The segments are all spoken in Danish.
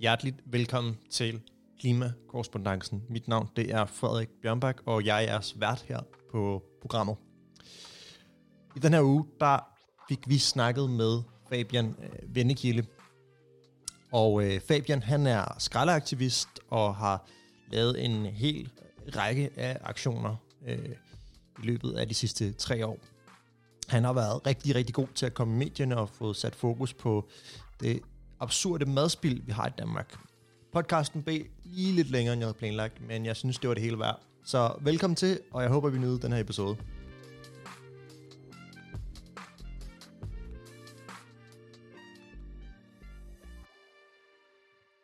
Hjerteligt velkommen til Klimakorrespondancen. Mit navn det er Frederik Bjørnbak, og jeg er vært her på programmet. I den her uge, der fik vi snakket med Fabian øh, Vennekilde. Og øh, Fabian, han er skraldeaktivist og har lavet en hel række af aktioner øh, i løbet af de sidste tre år. Han har været rigtig, rigtig god til at komme i medierne og få sat fokus på det absurde madspil, vi har i Danmark. Podcasten blev lige lidt længere, end jeg havde planlagt, men jeg synes, det var det hele værd. Så velkommen til, og jeg håber, vi nyder den her episode.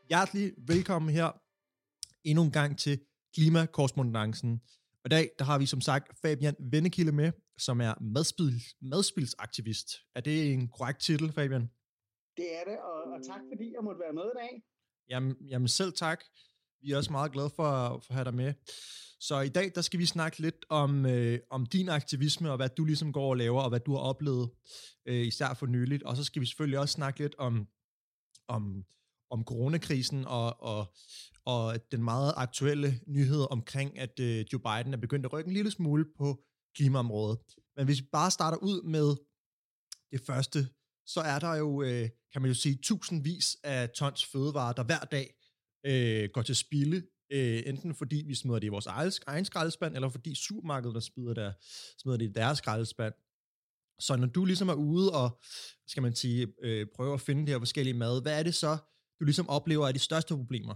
Hjertelig velkommen her endnu en gang til Klimakorrespondancen. Og i dag der har vi som sagt Fabian Vennekilde med, som er madspil, madspilsaktivist. Er det en korrekt titel, Fabian? Det er det, og, og tak fordi jeg måtte være med i dag. Jamen, jamen selv tak. Vi er også meget glade for, for at have dig med. Så i dag, der skal vi snakke lidt om, øh, om din aktivisme, og hvad du ligesom går og laver, og hvad du har oplevet, øh, især for nyligt. Og så skal vi selvfølgelig også snakke lidt om, om, om coronakrisen, og, og, og den meget aktuelle nyhed omkring, at øh, Joe Biden er begyndt at rykke en lille smule på klimaområdet. Men hvis vi bare starter ud med det første, så er der jo, øh, kan man jo sige, tusindvis af tons fødevarer, der hver dag øh, går til spilde, øh, enten fordi vi smider det i vores egen skraldespand, eller fordi supermarkedet der smider, der, smider det i deres skraldespand. Så når du ligesom er ude og, skal man sige, øh, prøver at finde det her forskellige mad, hvad er det så, du ligesom oplever er de største problemer?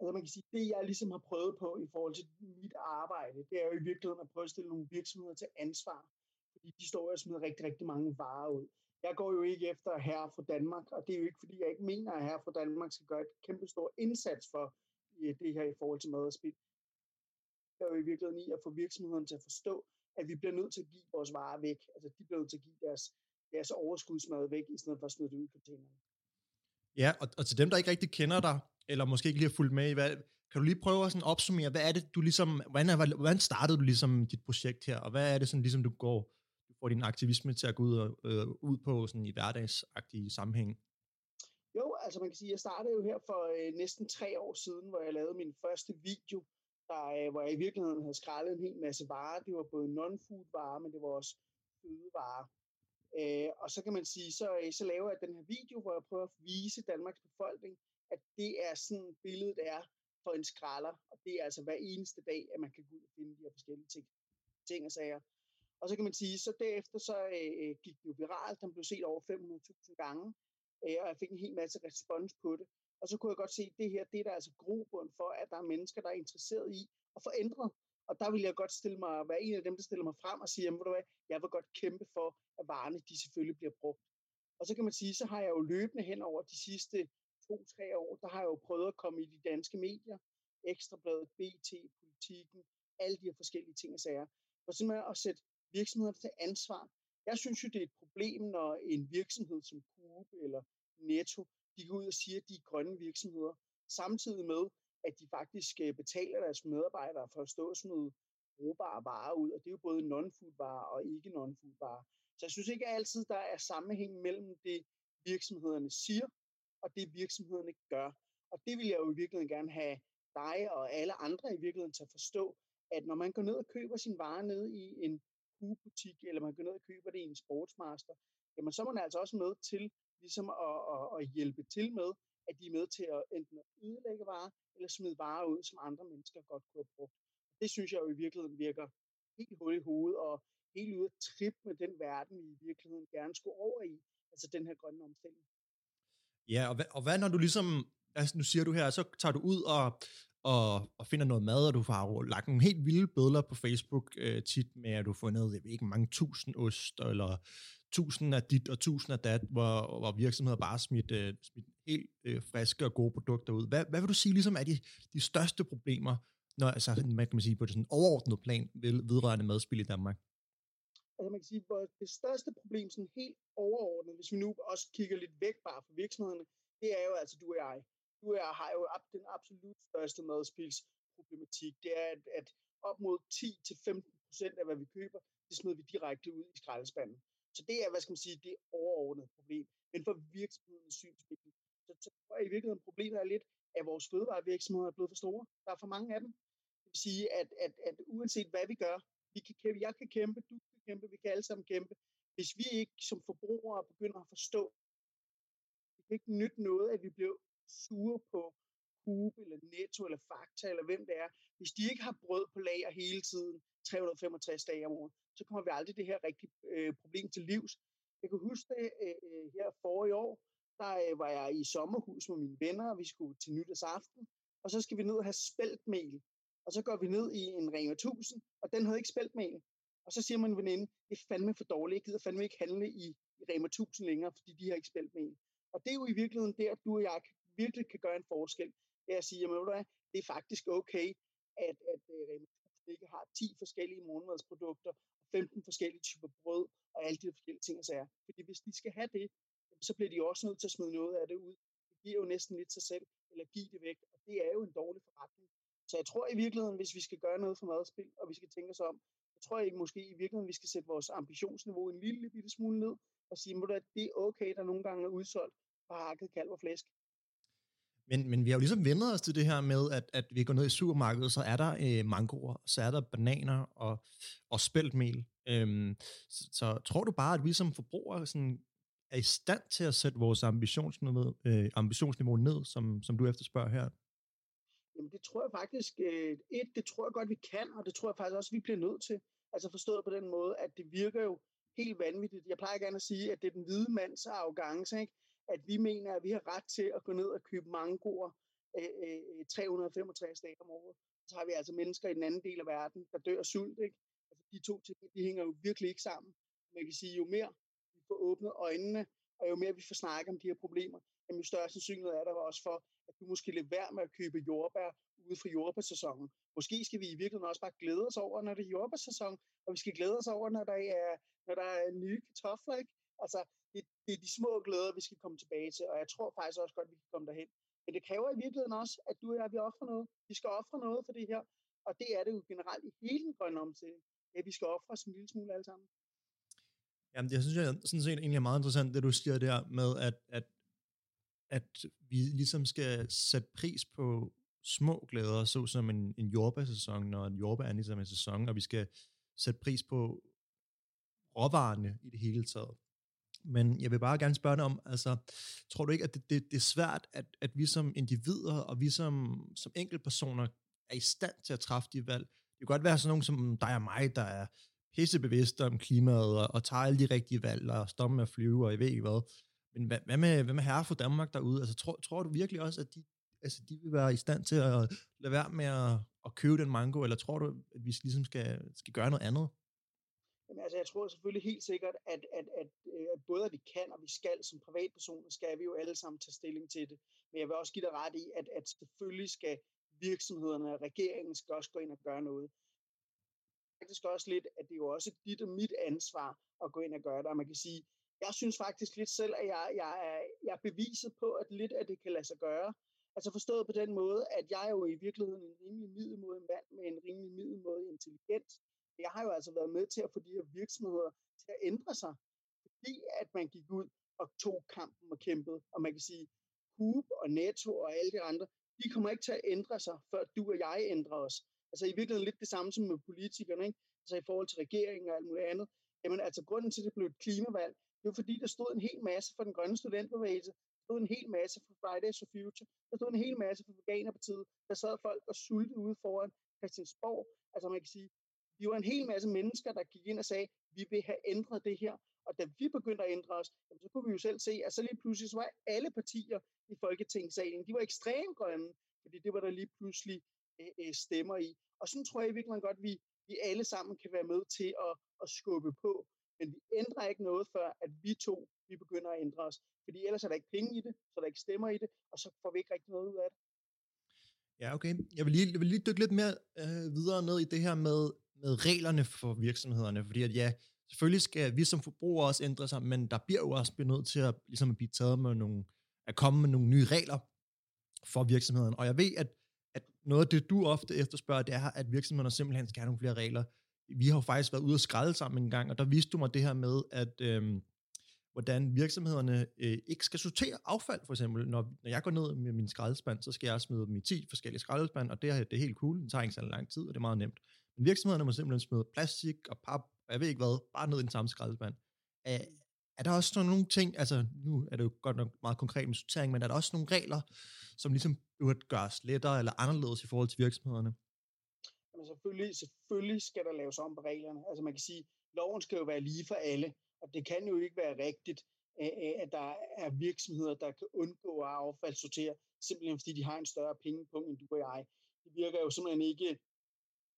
Altså man kan sige, det jeg ligesom har prøvet på i forhold til mit arbejde, det er jo i virkeligheden at prøve at stille nogle virksomheder til ansvar. Fordi de står og smider rigtig, rigtig mange varer ud. Jeg går jo ikke efter herre fra Danmark, og det er jo ikke, fordi jeg ikke mener, at herre fra Danmark skal gøre et kæmpe stor indsats for øh, det her i forhold til mad og spild. Jeg er jo i virkeligheden i at få virksomhederne til at forstå, at vi bliver nødt til at give vores varer væk. Altså, de bliver nødt til at give deres, deres overskudsmad væk, i stedet for at smide det ud i containerne. Ja, og, og til dem, der ikke rigtig kender dig, eller måske ikke lige har fulgt med i, hvad, kan du lige prøve at sådan opsummere, hvad er det, du ligesom, hvordan, er, hvordan startede du ligesom dit projekt her, og hvad er det sådan ligesom, du går, får din aktivisme til at gå ud, og, øh, ud på sådan i hverdagsagtige sammenhæng? Jo, altså man kan sige, jeg startede jo her for øh, næsten tre år siden, hvor jeg lavede min første video, der, øh, hvor jeg i virkeligheden havde skrællet en hel masse varer. Det var både non-food varer, men det var også fødevarer. Øh, og så kan man sige, så, øh, så laver jeg den her video, hvor jeg prøver at vise Danmarks befolkning, at det er sådan billedet er for en skralder, og det er altså hver eneste dag, at man kan gå ud og finde de her forskellige ting, ting og sager. Og så kan man sige, så derefter så øh, øh gik det jo viralt, den blev set over 500.000 gange, øh, og jeg fik en hel masse respons på det. Og så kunne jeg godt se, at det her, det er der altså grobund for, at der er mennesker, der er interesseret i at få ændret. Og der vil jeg godt stille mig, være en af dem, der stiller mig frem og sige, jamen, ved du hvad, jeg vil godt kæmpe for, at varerne de selvfølgelig bliver brugt. Og så kan man sige, så har jeg jo løbende hen over de sidste to-tre år, der har jeg jo prøvet at komme i de danske medier, Ekstrabladet, BT, Politiken, alle de her forskellige ting og sager, for simpelthen at sætte virksomheder til ansvar. Jeg synes jo, det er et problem, når en virksomhed som Coop eller Netto, de går ud og siger, at de er grønne virksomheder, samtidig med, at de faktisk øh, betaler deres medarbejdere for at stå og smide brugbare varer ud, og det er jo både non-food varer og ikke non-food varer. Så jeg synes ikke altid, der er sammenhæng mellem det, virksomhederne siger, og det virksomhederne gør. Og det vil jeg jo i virkeligheden gerne have dig og alle andre i virkeligheden til at forstå, at når man går ned og køber sin vare ned i en butik, eller man går ned og køber det i en sportsmaster, jamen så er man altså også med til ligesom at, at, at hjælpe til med, at de er med til at enten at ødelægge varer, eller smide varer ud, som andre mennesker godt kunne have brugt. Det synes jeg jo i virkeligheden virker helt hul i hovedet, og helt ude at trip med den verden, vi i virkeligheden gerne skulle over i, altså den her grønne omstilling. Ja, og hvad, og hvad når du ligesom, altså nu siger du her, så tager du ud og, og, og finder noget mad, og du har lagt nogle helt vilde billeder på Facebook øh, tit med, at du har fundet, jeg ved ikke, mange tusind ost, eller tusind af dit og tusind af dat, hvor, hvor virksomheder bare smidt, øh, smidt helt øh, friske og gode produkter ud. Hvad, hvad vil du sige ligesom er de, de største problemer, når, altså, man kan man sige, på det sådan overordnet plan vedrørende madspil i Danmark? Altså man kan sige, at det største problem sådan helt overordnet, hvis vi nu også kigger lidt væk bare fra virksomhederne, det er jo altså du og jeg. Du og har jo den absolut største madspilsproblematik. Det er, at, at op mod 10-15 procent af, hvad vi køber, det smider vi direkte ud i skraldespanden. Så det er, hvad skal man sige, det overordnede problem. Men for virksomhedens synsvinkel, så tror tror jeg i virkeligheden, problemet er lidt, at vores fødevarevirksomheder er blevet for store. Der er for mange af dem. Det vil sige, at, at, at uanset hvad vi gør, vi kan kæmpe, jeg kan kæmpe, du kan kæmpe, vi kan alle sammen kæmpe. Hvis vi ikke som forbrugere begynder at forstå, det kan ikke nytte noget, at vi bliver sure på Coop eller Netto eller Fakta eller hvem det er. Hvis de ikke har brød på lager hele tiden, 365 dage om året, så kommer vi aldrig det her rigtige øh, problem til livs. Jeg kan huske det øh, øh her for i år, der øh, var jeg i sommerhus med mine venner, og vi skulle til nytårsaften, og så skal vi ned og have spæltmel. Og så går vi ned i en Rema 1000, og den havde ikke spæltmel. Og så siger min veninde, det er fandme for dårligt, jeg gider fandme ikke handle i, i Rema 1000 længere, fordi de har ikke spæltmel. Og det er jo i virkeligheden der, du og jeg virkelig kan gøre en forskel. Det er at sige, jamen, hvad, det er faktisk okay, at, at øh, Rema ikke har 10 forskellige morgenmadsprodukter, 15 forskellige typer brød, og alle de forskellige ting og sager. Fordi hvis de skal have det, så bliver de også nødt til at smide noget af det ud. Det giver jo næsten lidt sig selv, eller give det væk, og det er jo en dårlig forretning. Så jeg tror i virkeligheden, hvis vi skal gøre noget for madspil, og vi skal tænke os om, så tror jeg ikke måske i virkeligheden, vi skal sætte vores ambitionsniveau en lille bitte smule ned, og sige, at det er okay, der nogle gange er udsolgt på hakket kalv og flæsk. Men, men vi har jo ligesom vendt os til det her med, at, at vi går ned i supermarkedet, så er der øh, mangoer, så er der bananer og, og spæltmel. Øhm, så, så tror du bare, at vi som forbrugere sådan, er i stand til at sætte vores ambitionsniveau, øh, ambitionsniveau ned, som, som du efterspørger her? Jamen det tror jeg faktisk, øh, et, det tror jeg godt, vi kan, og det tror jeg faktisk også, vi bliver nødt til. Altså forstået på den måde, at det virker jo helt vanvittigt. Jeg plejer gerne at sige, at det er den hvide mands arrogance, ikke? At vi mener, at vi har ret til at gå ned og købe mangoer øh, øh, øh 365 dage om året. Så har vi altså mennesker i den anden del af verden, der dør af sult. Ikke? Altså, de to ting, de hænger jo virkelig ikke sammen. Man kan sige, jo mere vi får åbnet øjnene, og jo mere vi får snakket om de her problemer, jamen jo større sandsynlighed er der også for, at du måske lader være med at købe jordbær ude fra jordbærsæsonen. Måske skal vi i virkeligheden også bare glæde os over, når det er jordbærsæson, og vi skal glæde os over, når der er, når der er nye kartofler. Ikke? Altså, det, det er de små glæder, vi skal komme tilbage til, og jeg tror faktisk også godt, at vi kan komme derhen. Men det kræver i virkeligheden også, at du og jeg, vi offrer noget. Vi skal ofre noget for det her, og det er det jo generelt i hele den grønne omstilling. at vi skal ofre os en lille smule alle sammen. Jamen, jeg synes jeg sådan set egentlig er meget interessant, det du siger der med, at, at, at vi ligesom skal sætte pris på små glæder, såsom en, en jordbærsæson, når en jordbær er ligesom en sæson, og vi skal sætte pris på råvarerne i det hele taget. Men jeg vil bare gerne spørge dig om, altså, tror du ikke, at det, det, det er svært, at, at vi som individer og vi som, som enkeltpersoner er i stand til at træffe de valg? Det kan godt være sådan nogen som dig og mig, der er pissebevidste om klimaet og, og tager alle de rigtige valg og stopper med at flyve og jeg ved ikke hvad. Men hvad, hvad, med, hvad med herre for Danmark derude? Altså, tror, tror du virkelig også, at de, altså, de vil være i stand til at lade være med at, at købe den mango, eller tror du, at vi ligesom skal, skal gøre noget andet? Jamen, altså, jeg tror selvfølgelig helt sikkert, at, at, at, øh, at både at vi kan og vi skal som privatpersoner, skal vi jo alle sammen tage stilling til det. Men jeg vil også give dig ret i, at, at selvfølgelig skal virksomhederne og regeringen skal også gå ind og gøre noget. Faktisk også lidt, at det er jo også dit og mit ansvar at gå ind og gøre det. Og man kan sige, jeg synes faktisk lidt selv, at jeg, jeg, er, jeg er beviset på, at lidt af det kan lade sig gøre. Altså forstået på den måde, at jeg er jo i virkeligheden en rimelig middelmodig mand med en rimelig middelmodig intelligens jeg har jo altså været med til at få de her virksomheder til at ændre sig, fordi at man gik ud og tog kampen og kæmpede. Og man kan sige, Coop og Netto og alle de andre, de kommer ikke til at ændre sig, før du og jeg ændrer os. Altså i virkeligheden lidt det samme som med politikerne, ikke? altså i forhold til regeringen og alt muligt andet. Jamen altså grunden til, at det blev et klimavalg, det var fordi, der stod en hel masse for den grønne studentbevægelse, der stod en hel masse for Fridays for Future, der stod en hel masse for Veganerpartiet, der sad folk og sultede ude foran Christiansborg. Altså man kan sige, vi var en hel masse mennesker, der gik ind og sagde, vi vil have ændret det her. Og da vi begyndte at ændre os, så kunne vi jo selv se, at så lige pludselig så var alle partier i Folketingssalen, de var ekstremt grønne, fordi det var der lige pludselig øh, øh, stemmer i. Og sådan tror jeg virkelig godt, at vi, vi alle sammen kan være med til at, at skubbe på. Men vi ændrer ikke noget, før at vi to vi begynder at ændre os. Fordi ellers er der ikke penge i det, så er der ikke stemmer i det, og så får vi ikke rigtig noget ud af det. Ja, okay. Jeg vil lige, jeg vil lige dykke lidt mere øh, videre ned i det her med, med reglerne for virksomhederne, fordi at ja, selvfølgelig skal vi som forbrugere også ændre sig, men der bliver jo også nødt til at, ligesom at blive taget med nogle, at komme med nogle nye regler for virksomheden. Og jeg ved, at, at noget af det, du ofte efterspørger, det er, at virksomhederne simpelthen skal have nogle flere regler. Vi har jo faktisk været ude og skralde sammen en gang, og der viste du mig det her med, at, øhm, hvordan virksomhederne øh, ikke skal sortere affald, for eksempel. Når, når jeg går ned med min skraldespand, så skal jeg smide dem i 10 forskellige skraldespand, og det, er, det er helt cool. Det tager ikke så lang tid, og det er meget nemt. Men virksomhederne må simpelthen smide plastik og pap, og jeg ved ikke hvad, bare ned i den samme skraldespand. Er, er der også sådan nogle ting, altså nu er det jo godt nok meget konkret med sortering, men er der også nogle regler, som ligesom burde gøres lettere eller anderledes i forhold til virksomhederne? Jamen selvfølgelig, selvfølgelig skal der laves om på reglerne. Altså man kan sige, loven skal jo være lige for alle, og det kan jo ikke være rigtigt, at der er virksomheder, der kan undgå at affaldssortere, simpelthen fordi de har en større pengepunkt end du og jeg. Det virker jo simpelthen ikke,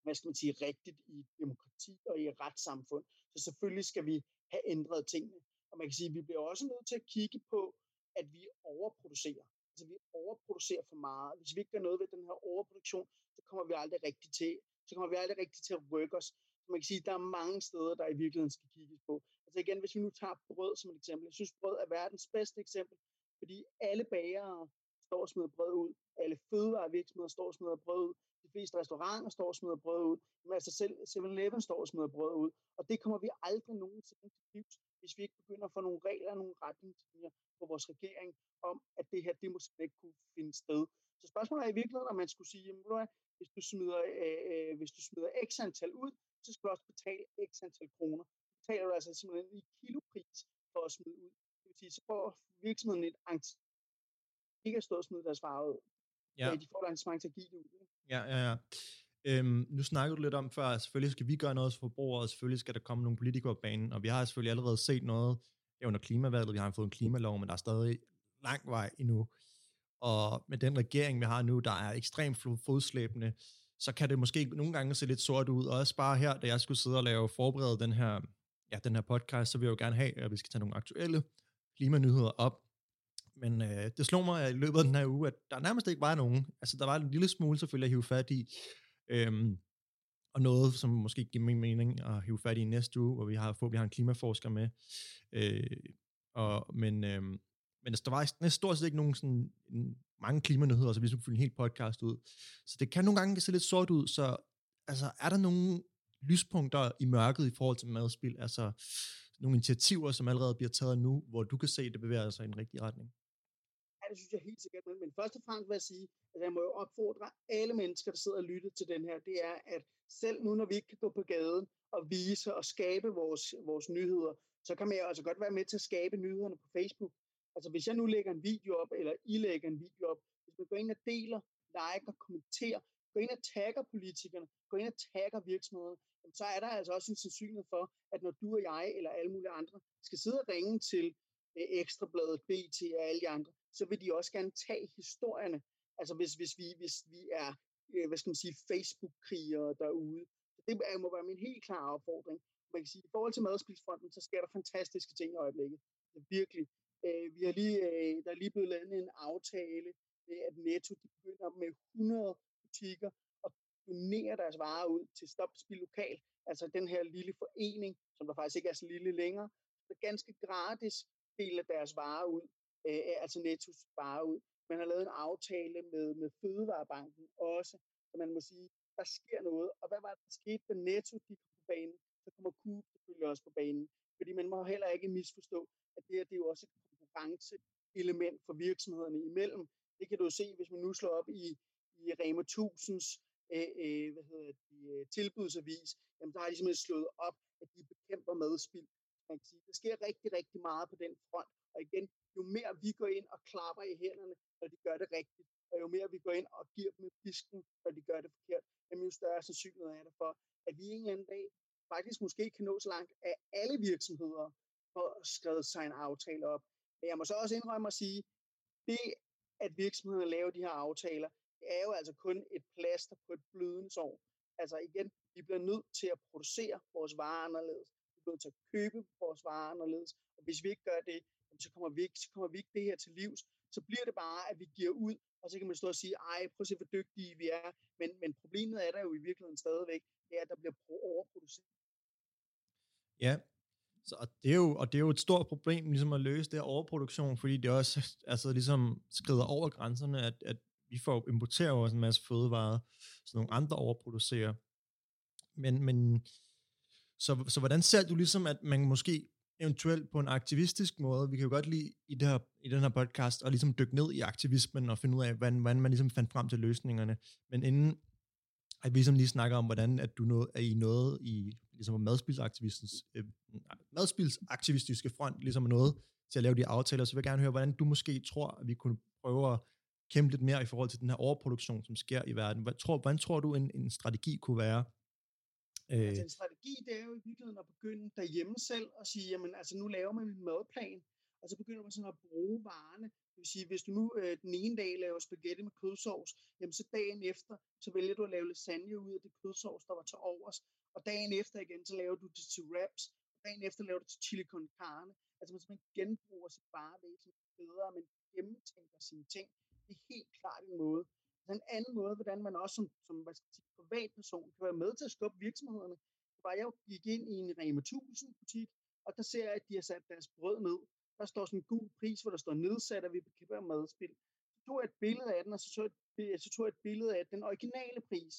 hvad skal man sige, rigtigt i demokrati og i et retssamfund. Så selvfølgelig skal vi have ændret tingene. Og man kan sige, at vi bliver også nødt til at kigge på, at vi overproducerer. Altså vi overproducerer for meget. Hvis vi ikke gør noget ved den her overproduktion, så kommer vi aldrig rigtigt til, så kommer vi aldrig rigtigt til at rykke os. Så man kan sige, at der er mange steder, der i virkeligheden skal kigges på. Altså igen, hvis vi nu tager brød som et eksempel. Jeg synes, brød er verdens bedste eksempel, fordi alle bagere står og smider brød ud. Alle fødevarevirksomheder står og smider brød ud. Fleste restauranter står og smider brød ud. Men altså selv 7-Eleven står og smider brød ud. Og det kommer vi aldrig nogensinde til livs, hvis vi ikke begynder at få nogle regler og nogle retningslinjer på vores regering om, at det her, det må slet ikke kunne finde sted. Så spørgsmålet er i virkeligheden, om man skulle sige, jamen, hvis du smider, øh, øh, hvis du smider x antal ud, så skal du også betale x antal kroner. Så betaler du altså simpelthen i kilopris for at smide ud. Det vil sige, så får virksomheden et ikke at stå og smide deres varer ud. Ja. De får et arrangement til at give det ud. Ja, ja, ja. Øhm, nu snakkede du lidt om før, at selvfølgelig skal vi gøre noget for forbrugere, og selvfølgelig skal der komme nogle politikere på banen, og vi har selvfølgelig allerede set noget under klimavalget, vi har fået en klimalov, men der er stadig lang vej endnu. Og med den regering, vi har nu, der er ekstremt fodslæbende, så kan det måske nogle gange se lidt sort ud. Og også bare her, da jeg skulle sidde og lave forberede den her, ja, den her podcast, så vil jeg jo gerne have, at vi skal tage nogle aktuelle klimanyheder op. Men øh, det slog mig i løbet af den her uge, at der nærmest ikke var nogen. Altså, der var en lille smule selvfølgelig at hive fat i. Øhm, og noget, som måske giver min mening at hive fat i næste uge, hvor vi har, hvor vi har en klimaforsker med. Øh, og, men, øh, men altså, der var næsten stort set ikke nogen sådan, mange klimanyheder, så vi skulle fylde en helt podcast ud. Så det kan nogle gange se lidt sort ud, så altså, er der nogle lyspunkter i mørket i forhold til madspil, altså nogle initiativer, som allerede bliver taget nu, hvor du kan se, at det bevæger sig i en rigtig retning? Ja, det synes jeg helt sikkert. Men, først og fremmest vil jeg sige, at jeg må jo opfordre alle mennesker, der sidder og lytter til den her, det er, at selv nu, når vi ikke kan gå på gaden og vise og skabe vores, vores nyheder, så kan man jo altså godt være med til at skabe nyhederne på Facebook. Altså hvis jeg nu lægger en video op, eller I lægger en video op, hvis man går ind og deler, liker, kommenterer, går ind og tagger politikerne, går ind og tagger virksomhederne, så er der altså også en sandsynlighed for, at når du og jeg eller alle mulige andre skal sidde og ringe til Øh, Ekstrabladet, BT og alle de andre, så vil de også gerne tage historierne. Altså hvis, hvis, vi, hvis vi er, øh, hvad skal man sige, Facebook-krigere derude. Så det må være min helt klare opfordring. Man kan sige, at i forhold til madspilsfronten, så sker der fantastiske ting i øjeblikket. Virkelig. Øh, vi har lige, der er lige blevet lavet en aftale, at Netto de begynder med 100 butikker og donere deres varer ud til Stop Spil Lokal, altså den her lille forening, som der faktisk ikke er så lille længere, så ganske gratis dele deres varer ud øh, altså Nettos varer ud. Man har lavet en aftale med, med Fødevarebanken også, så man må sige, der sker noget. Og hvad var det, der skete, da Netto gik på banen? Så kommer Coop selvfølgelig også på banen. Fordi man må heller ikke misforstå, at det her det er jo også et konkurrenceelement for virksomhederne imellem. Det kan du se, hvis man nu slår op i, i Rema 1000's øh, øh, hvad hedder det, øh, tilbudsavis, jamen der har de simpelthen slået op, at de bekæmper madspild. Man kan sige, der sker rigtig, rigtig meget på den front. Og igen, jo mere vi går ind og klapper i hænderne, når de gør det rigtigt, og jo mere vi går ind og giver dem pisken, når de gør det forkert, jamen jo større sandsynlighed er der for, at vi en eller anden dag faktisk måske kan nå så langt, at alle virksomheder får skrevet sig en aftale op. Men jeg må så også indrømme at sige, det at virksomhederne laver de her aftaler, det er jo altså kun et plaster på et blødende sår. Altså igen, vi bliver nødt til at producere vores varer anderledes. Nødt til at købe vores varer anderledes. Og hvis vi ikke gør det, så kommer vi ikke, så kommer vi ikke det her til livs. Så bliver det bare, at vi giver ud, og så kan man stå og sige, ej, prøv at se, hvor dygtige vi er. Men, men problemet er der jo i virkeligheden stadigvæk, det er, at der bliver overproduceret. Ja, så, og, det er jo, og det er jo et stort problem ligesom at løse det her overproduktion, fordi det også altså, ligesom skrider over grænserne, at, at vi får importeret også en masse fødevarer, så nogle andre overproducerer. Men, men så, så hvordan ser du ligesom, at man måske eventuelt på en aktivistisk måde. Vi kan jo godt lide i, det her, i den her podcast at ligesom dykke ned i aktivismen og finde ud af, hvordan, hvordan man ligesom fandt frem til løsningerne. Men inden at vi ligesom lige snakker om, hvordan at du nåede, er I noget i ligesom madspilsaktivistens, øh, madspilsaktivistiske front ligesom er noget til at lave de aftaler, så vil jeg gerne høre, hvordan du måske tror, at vi kunne prøve at kæmpe lidt mere i forhold til den her overproduktion, som sker i verden. Hvad tror, hvordan tror du, en, en strategi kunne være? Øh... Altså en strategi, det er jo i virkeligheden at begynde derhjemme selv og sige, jamen altså nu laver man en madplan, og så begynder man sådan at bruge varerne. Det vil sige, hvis du nu øh, den ene dag laver spaghetti med kødsovs, jamen så dagen efter, så vælger du at lave lasagne ud af det kødsovs, der var til overs, og dagen efter igen, så laver du det til wraps, og dagen efter laver du til chili con carne. Altså man simpelthen genbruger sit varevæsen bedre, men gennemtænker sine ting. Det er helt klart en måde. Altså en anden måde, hvordan man også som, som hvad skal sige, privatperson kan være med til at skubbe virksomhederne. Det var, jeg gik ind i en Rema 1000 butik, og der ser jeg, at de har sat deres brød ned. Der står sådan en god pris, hvor der står nedsat, at vi kan være madspil. Så tog jeg et billede af den, og så tog jeg, så tog jeg et billede af den originale pris.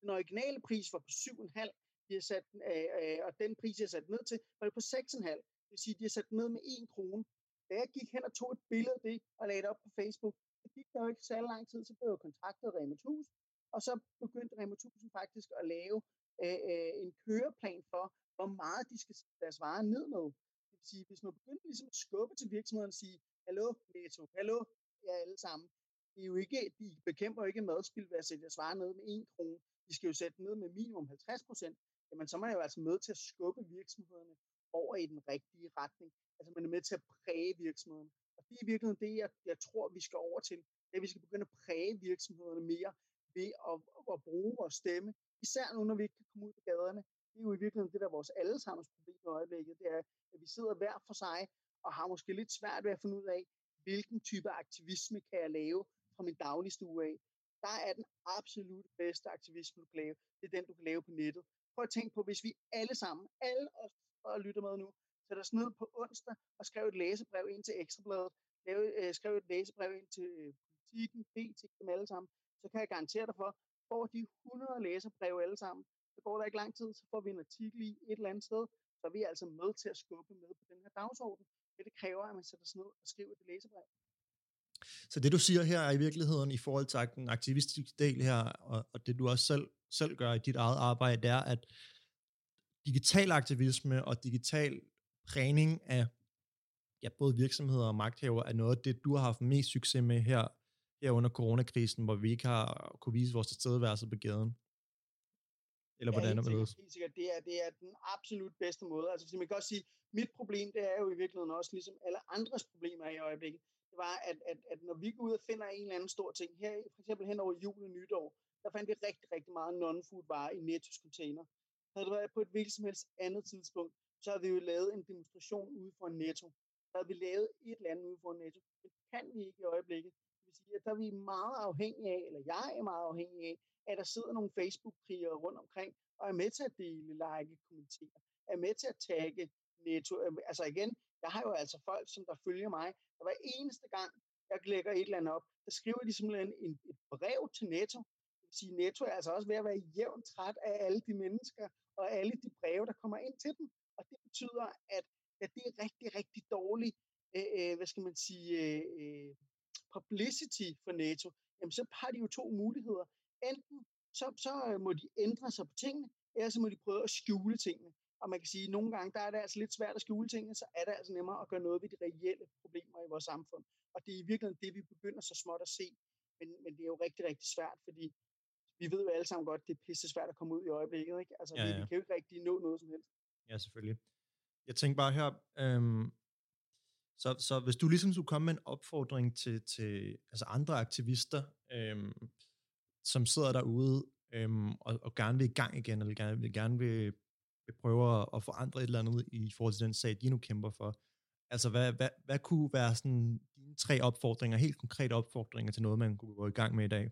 Den originale pris var på 7,5, de har sat, øh, øh, og den pris, jeg sat ned til, var det på 6,5. Det vil sige, de har sat ned med 1 krone. Da jeg gik hen og tog et billede af det og lagde det op på Facebook, det gik der jo ikke særlig lang tid, så blev jeg kontaktet af Rema 1000, og så begyndte Rema 1000 faktisk at lave øh, øh, en køreplan for, hvor meget de skal sætte deres varer ned med. Det vil sige, hvis man begyndte ligesom at skubbe til virksomheden og sige, hallo Netto, hallo jer alle sammen, det er jo ikke, de bekæmper jo ikke madspil ved at sætte deres varer ned med 1 krone. De skal jo sætte ned med minimum 50 procent. Jamen så er man jo altså med til at skubbe virksomhederne over i den rigtige retning. Altså man er med til at præge virksomheden. Og det er i virkeligheden det, jeg, jeg tror, vi skal over til. Det at vi skal begynde at præge virksomhederne mere ved at, at bruge vores stemme. Især nu, når vi ikke kan komme ud på gaderne. Det er jo i virkeligheden det, der er vores allesammens problem i øjeblikket. Det er, at vi sidder hver for sig og har måske lidt svært ved at finde ud af, hvilken type aktivisme kan jeg lave fra min dagligstue af. Der er den absolut bedste aktivisme, du kan lave. Det er den, du kan lave på nettet. Prøv at tænke på, hvis vi alle sammen, alle os, der lytter med nu, sætter os ned på onsdag og skrev et læsebrev ind til Ekstrabladet, lavede, øh, skrev et læsebrev ind til øh, politikken, BT, dem alle sammen, så kan jeg garantere dig for, får de 100 læserbrev alle sammen, så går der ikke lang tid, så får vi en artikel i et eller andet sted, så er vi altså med til at skubbe med på den her dagsorden. Det, det kræver, at man sætter sig ned og skriver det læsebrev. Så det du siger her er i virkeligheden i forhold til den aktivistiske del her, og, og det du også selv, selv gør i dit eget arbejde, det er, at digital aktivisme og digital prægning af ja, både virksomheder og magthaver er noget af det, du har haft mest succes med her, her under coronakrisen, hvor vi ikke har kunne vise vores tilstedeværelse på gaden. Eller hvordan ja, helt sikkert, helt sikkert. Det er, det er den absolut bedste måde. Altså, man kan også sige, mit problem, det er jo i virkeligheden også ligesom alle andres problemer i øjeblikket. Det var, at, at, at når vi går ud og finder en eller anden stor ting, her for eksempel hen over jul og nytår, der fandt vi rigtig, rigtig meget non-food varer i Nettos container. Havde det været på et hvilket som helst andet tidspunkt, så havde vi jo lavet en demonstration ude for en netto. Så havde vi lavet et eller andet ude for en netto. Det kan vi ikke i øjeblikket. Det vil sige, at der er vi meget afhængige af, eller jeg er meget afhængig af, at der sidder nogle Facebook-krigere rundt omkring, og er med til at dele, like, kommentere, er med til at tagge netto. Øhm, altså igen, jeg har jo altså folk, som der følger mig, der hver eneste gang, jeg lægger et eller andet op, der skriver de simpelthen en, et brev til Netto. Det vil sige, Netto er altså også ved at være jævnt træt af alle de mennesker, og alle de breve, der kommer ind til dem. Og det betyder, at, at det er rigtig, rigtig dårligt, øh, øh, hvad skal man sige, øh, øh, publicity for NATO. Jamen, så har de jo to muligheder. Enten så, så øh, må de ændre sig på tingene, eller så må de prøve at skjule tingene. Og man kan sige, at nogle gange der er det altså lidt svært at skjule tingene, så er det altså nemmere at gøre noget ved de reelle problemer i vores samfund. Og det er i virkeligheden det, vi begynder så småt at se. Men, men det er jo rigtig, rigtig svært, fordi vi ved jo alle sammen godt, det er pisse svært at komme ud i øjeblikket. Ikke? Altså, ja, ja. Vi, vi kan jo ikke rigtig nå noget som helst. Ja, selvfølgelig. Jeg tænker bare her, øhm, så, så hvis du ligesom skulle komme med en opfordring til, til altså andre aktivister, øhm, som sidder derude øhm, og, og gerne vil i gang igen, eller gerne vil, gerne vil, vil prøve at forandre et eller andet i forhold til den sag, de nu kæmper for, altså hvad, hvad, hvad kunne være sådan dine tre opfordringer, helt konkrete opfordringer til noget, man kunne gå i gang med i dag?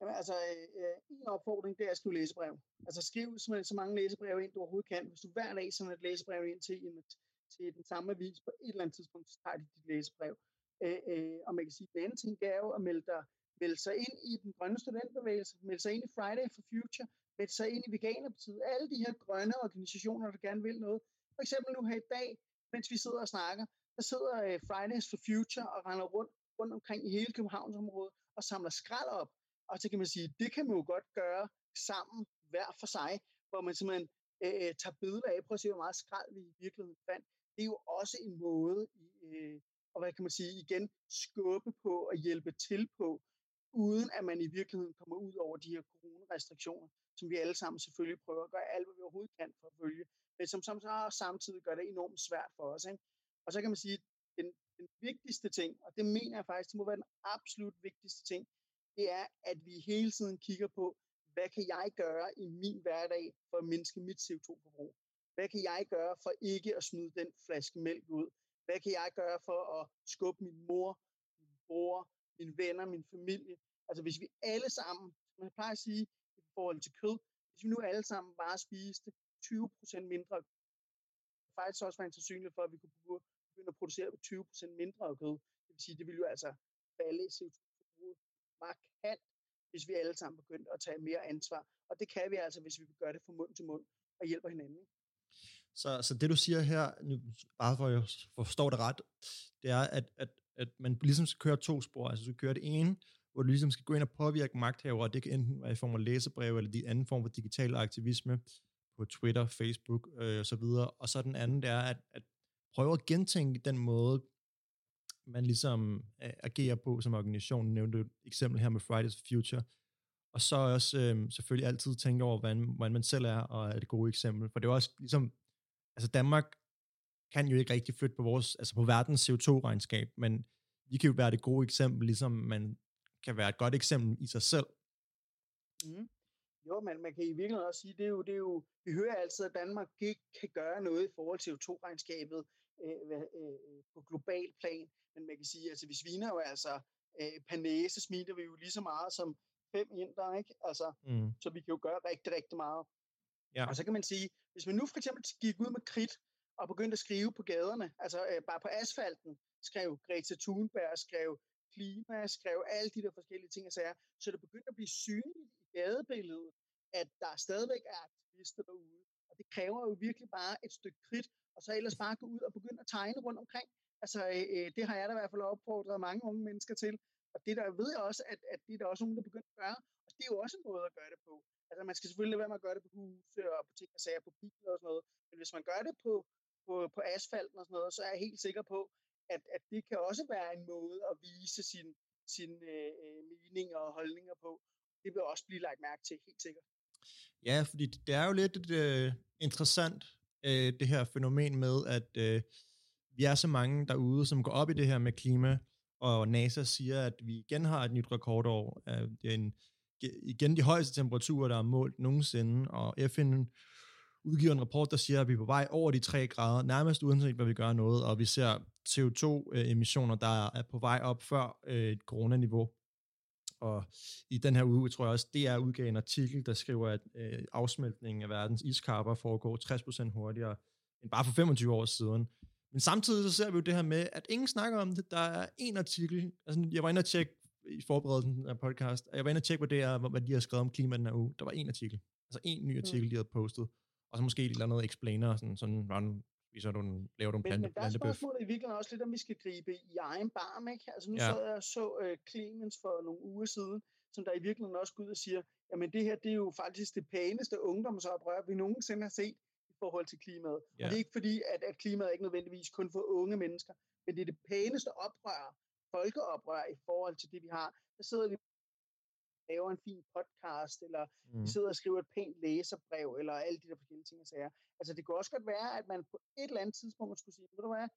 Jamen, altså, øh, øh, en opfordring, det er at skrive læsebrev. Altså skriv simpelthen så mange læsebrev ind, du overhovedet kan. Hvis du hver dag sender et læsebrev ind til, en, til den samme avis på et eller andet tidspunkt, så tager de dit læsebrev. Øh, øh, og man kan sige, at den anden ting er jo at melde, dig, melde sig ind i den grønne studentbevægelse, melde sig ind i Friday for Future, melde sig ind i Veganerpartiet, alle de her grønne organisationer, der gerne vil noget. for eksempel nu her i dag, mens vi sidder og snakker, der sidder øh, Fridays for Future og render rundt, rundt omkring i hele Københavnsområdet og samler skrald op. Og så kan man sige, det kan man jo godt gøre sammen, hver for sig, hvor man simpelthen øh, øh tager billeder af, prøv at se, hvor meget skrald vi i virkeligheden fandt. Det er jo også en måde, øh, og hvad kan man sige, igen, skubbe på og hjælpe til på, uden at man i virkeligheden kommer ud over de her coronarestriktioner, som vi alle sammen selvfølgelig prøver at gøre alt, hvad vi overhovedet kan for at følge, men som, som så samtidig gør det enormt svært for os. Ikke? Og så kan man sige, den, den vigtigste ting, og det mener jeg faktisk, det må være den absolut vigtigste ting, det er, at vi hele tiden kigger på, hvad kan jeg gøre i min hverdag for at mindske mit CO2-forbrug? Hvad kan jeg gøre for ikke at smide den flaske mælk ud? Hvad kan jeg gøre for at skubbe min mor, min bror, mine venner, min familie? Altså hvis vi alle sammen, som jeg plejer at sige i forhold til kød, hvis vi nu alle sammen bare spiste 20% mindre, det faktisk også være en sandsynlighed for, at vi kunne begynde at producere 20% mindre af kød. Det vil sige, det vil jo altså falde CO2 markant hvis vi alle sammen begyndte at tage mere ansvar. Og det kan vi altså, hvis vi gør det fra mund til mund og hjælper hinanden. Så, så det du siger her, nu, bare for at jeg forstår det ret, det er, at, at, at man ligesom skal køre to spor. Altså du kører det ene, hvor du ligesom skal gå ind og påvirke magthavere, og det kan enten være i form af læsebrev, eller de anden form for digital aktivisme på Twitter, Facebook øh, og så videre. Og så den anden, det er at, at prøve at gentænke den måde, man ligesom øh, agerer på som organisation. Nu nævnte et eksempel her med Fridays for Future. Og så også øh, selvfølgelig altid tænke over, hvordan, hvordan man selv er, og er det gode eksempel. For det er også ligesom, altså Danmark kan jo ikke rigtig flytte på vores, altså på verdens CO2-regnskab, men vi kan jo være det gode eksempel, ligesom man kan være et godt eksempel i sig selv. Mm. Jo, men man kan i virkeligheden også sige, det er jo, det er jo, vi hører altid, at Danmark ikke kan gøre noget i forhold til CO2-regnskabet øh, øh, på global plan. Men man kan sige, altså vi sviner jo altså øh, per næse smitter vi jo lige så meget som fem indre, ikke? Altså, mm. så vi kan jo gøre rigtig, rigtig meget. Ja. Og så kan man sige, hvis man nu for eksempel gik ud med kridt og begyndte at skrive på gaderne, altså øh, bare på asfalten, skrev Greta Thunberg, skrev klima, skrev alle de der forskellige ting og sager, så det begyndte at blive synligt i gadebilledet, at der stadigvæk er aktivister derude. Og det kræver jo virkelig bare et stykke kridt, og så ellers bare gå ud og begynde at tegne rundt omkring. Altså, øh, det har jeg da i hvert fald opfordret mange unge mennesker til. Og det der ved jeg også, at, at det er der også nogen, der begynder at gøre. Og det er jo også en måde at gøre det på. Altså, man skal selvfølgelig lade være med at gøre det på huse og på ting og sager, på biler og sådan noget. Men hvis man gør det på, på, på asfalten og sådan noget, så er jeg helt sikker på, at, at det kan også være en måde at vise sin, sin øh, øh mening og holdninger på. Det vil også blive lagt mærke til, helt sikkert. Ja, fordi det er jo lidt øh, interessant, øh, det her fænomen med, at øh, vi er så mange derude, som går op i det her med klima, og NASA siger, at vi igen har et nyt rekordår. Det er en, igen de højeste temperaturer, der er målt nogensinde, og FN udgiver en rapport, der siger, at vi er på vej over de 3 grader, nærmest uanset hvad vi gør noget, og vi ser CO2-emissioner, øh, der er på vej op før øh, et coronaniveau. Og i den her uge, tror jeg også, det er udgav en artikel, der skriver, at øh, afsmeltningen af verdens iskarper foregår 60% hurtigere end bare for 25 år siden. Men samtidig så ser vi jo det her med, at ingen snakker om det. Der er en artikel, altså jeg var inde og tjekke i forberedelsen af podcast, og jeg var inde og tjekke, hvad det er, hvad de har skrevet om klima den her uge. Der var en artikel. Altså en ny artikel, mm. de havde postet. Og så måske et eller andet explainer, sådan, sådan run, viser du, laver en plante, men, men der er spørgsmålet i virkeligheden også lidt, om vi skal gribe i egen barm, ikke? Altså nu ja. så jeg så uh, Clemens for nogle uger siden, som der i virkeligheden også går ud og siger, jamen det her, det er jo faktisk det pæneste ungdomsoprør, vi nogensinde har set forhold til klimaet. Yeah. Og det er ikke fordi, at, at klimaet er ikke nødvendigvis kun for unge mennesker, men det er det pæneste oprør, folkeoprør i forhold til det, vi har. Der sidder vi laver en fin podcast, eller mm. sidder og skriver et pænt læserbrev, eller alle de der forskellige ting og sager. Altså det kunne også godt være, at man på et eller andet tidspunkt skulle sige, ved du hvad,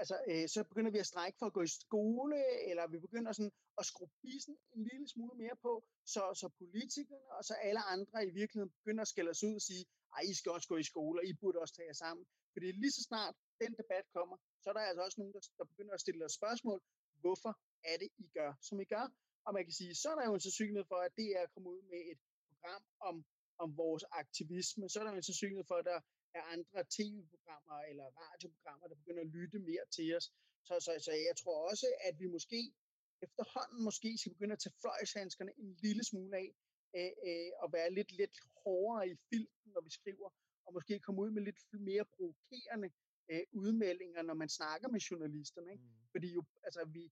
altså, øh, så begynder vi at strække for at gå i skole, eller vi begynder sådan at skrue bissen en lille smule mere på, så, så politikerne og så alle andre i virkeligheden begynder at skælde os ud og sige, ej, I skal også gå i skole, og I burde også tage jer sammen. Fordi lige så snart den debat kommer, så er der altså også nogen, der, der begynder at stille os spørgsmål. Hvorfor er det, I gør, som I gør? Og man kan sige, så er der jo en sandsynlighed for, at det er kommet ud med et program om, om vores aktivisme. Så er der jo en sandsynlighed for, at der er andre tv-programmer eller radioprogrammer, der begynder at lytte mere til os. Så, så, så jeg tror også, at vi måske efterhånden måske skal begynde at tage fløjshandskerne en lille smule af, øh, øh, og være lidt, lidt hårdere i filten, når vi skriver og måske komme ud med lidt mere provokerende øh, udmeldinger, når man snakker med journalisterne. Ikke? Mm. Fordi jo, altså, vi,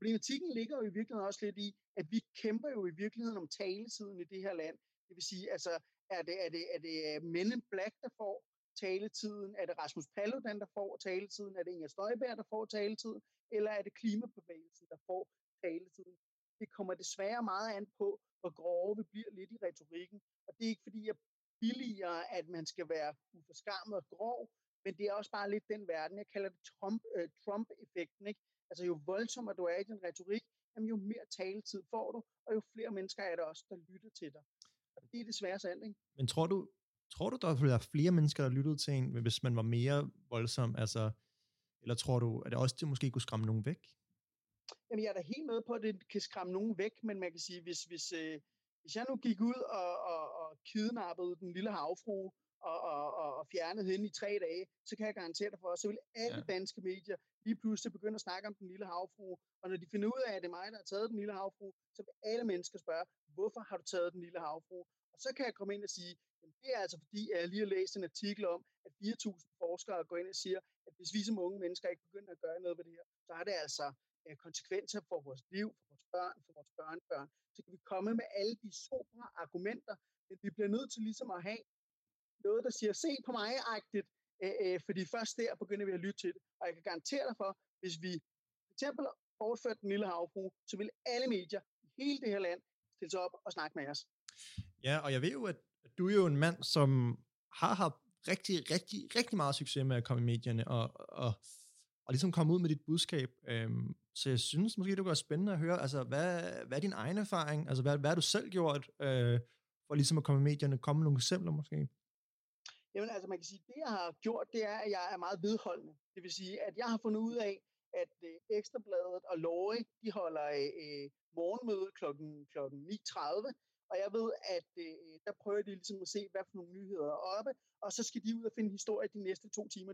problematikken ligger jo i virkeligheden også lidt i, at vi kæmper jo i virkeligheden om taletiden i det her land. Det vil sige, altså, er det, er det, er det øh, Men in Black, der får taletiden? Er det Rasmus Paludan, der får taletiden? Er det Inger Støjberg, der får taletiden? Eller er det klimabevægelsen, der får taletiden? Det kommer desværre meget an på, hvor grove vi bliver lidt i retorikken. Og det er ikke fordi, jeg billiger, at man skal være uforskammet og grov, men det er også bare lidt den verden, jeg kalder det Trump, øh, Trump-effekten. Ikke? Altså jo voldsommere du er i din retorik, jamen, jo mere taletid får du, og jo flere mennesker er der også, der lytter til dig. Og det er desværre sandt, ikke? Men tror du, tror du, der ville være flere mennesker, der lyttede til en, hvis man var mere voldsom? Altså, eller tror du, at det også det måske kunne skræmme nogen væk? Jamen, jeg er da helt med på, at det kan skræmme nogen væk, men man kan sige, hvis, hvis, øh, hvis jeg nu gik ud og, og, og kidnappede den lille havfrue, og, og, og, og fjernede hende i tre dage, så kan jeg garantere dig for, så vil alle ja. danske medier lige pludselig begynder at snakke om den lille havfrue. Og når de finder ud af, at det er mig, der har taget den lille havfrue, så vil alle mennesker spørge, hvorfor har du taget den lille havfrue? Og så kan jeg komme ind og sige, jamen det er altså fordi, at jeg lige har læst en artikel om, at 4.000 forskere går ind og siger, at hvis vi som unge mennesker ikke begynder at gøre noget ved det her, så har det altså øh, konsekvenser for vores liv, for vores børn, for vores børnebørn. Så kan vi komme med alle de super argumenter, men vi bliver nødt til ligesom at have noget, der siger, se på mig-agtigt, øh, fordi først der begynder vi at lytte til det. Og jeg kan garantere dig for, hvis vi for eksempel overførte den lille havfru, så vil alle medier i hele det her land stille sig op og snakke med os. Ja, og jeg ved jo, at du er jo en mand, som har haft rigtig, rigtig, rigtig meget succes med at komme i medierne, og, og, og ligesom komme ud med dit budskab. Øhm, så jeg synes måske, det kunne være spændende at høre, altså, hvad, hvad er din egen erfaring? Altså, hvad, hvad har du selv gjort øh, for ligesom at komme i medierne? Komme med nogle eksempler måske? Jamen altså man kan sige, det jeg har gjort, det er, at jeg er meget vedholdende. Det vil sige, at jeg har fundet ud af, at øh, Ekstrabladet og Lorry, de holder øh, morgenmøde kl. kl. 9.30, og jeg ved, at øh, der prøver de ligesom at se, hvad for nogle nyheder er oppe, og så skal de ud og finde historie de næste to timer.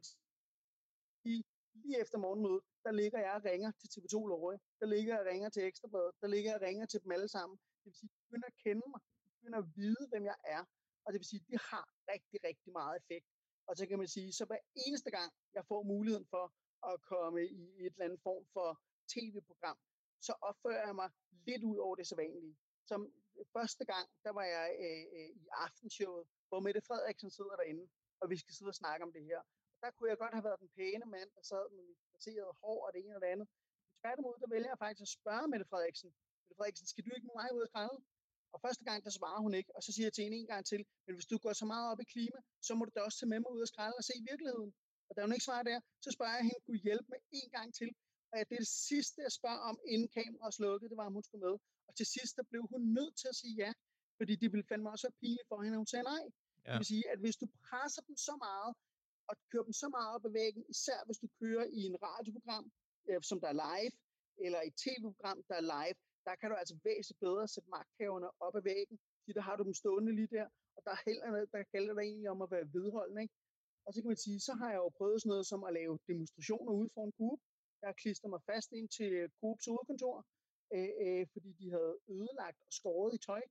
I, lige efter morgenmødet, der ligger jeg og ringer til TV2 Lorry, der ligger jeg og ringer til Ekstrabladet, der ligger jeg og ringer til dem alle sammen. Det vil sige, de begynder at kende mig, de begynder at vide, hvem jeg er, og det vil sige, at det har rigtig, rigtig meget effekt. Og så kan man sige, så hver eneste gang, jeg får muligheden for at komme i et eller andet form for tv-program, så opfører jeg mig lidt ud over det sædvanlige. Som første gang, der var jeg øh, øh, i aftenshowet, hvor Mette Frederiksen sidder derinde, og vi skal sidde og snakke om det her. Og der kunne jeg godt have været den pæne mand, der sad med mit placerede hår og det ene og det andet. Tværtimod, der vælger jeg faktisk at spørge Mette Frederiksen, Mette Frederiksen, skal du ikke med mig ud og skralde? Og første gang, der svarer hun ikke, og så siger jeg til hende en gang til, men hvis du går så meget op i klima, så må du da også tage med mig ud og skralde og se virkeligheden. Og da hun ikke svarer der, så spørger jeg hende, kunne hjælpe mig en gang til. Og det er det sidste, jeg spørger om, inden kameraet slukkede, det var, om hun skulle med. Og til sidst, der blev hun nødt til at sige ja, fordi det ville fandme også være pinligt for hende, at hun sagde nej. Ja. Det vil sige, at hvis du presser dem så meget, og kører dem så meget op ad væggen, især hvis du kører i en radioprogram, øh, som der er live, eller et tv-program, der er live, der kan du altså væsentligt bedre sætte magthaverne op ad væggen, fordi der har du dem stående lige der, og der, heller, der gælder der egentlig om at være vedholdende. Ikke? Og så kan man sige, så har jeg jo prøvet sådan noget som at lave demonstrationer ude foran Coop. Jeg klister mig fast ind til Coops hovedkontor, øh, øh, fordi de havde ødelagt og skåret i tøj.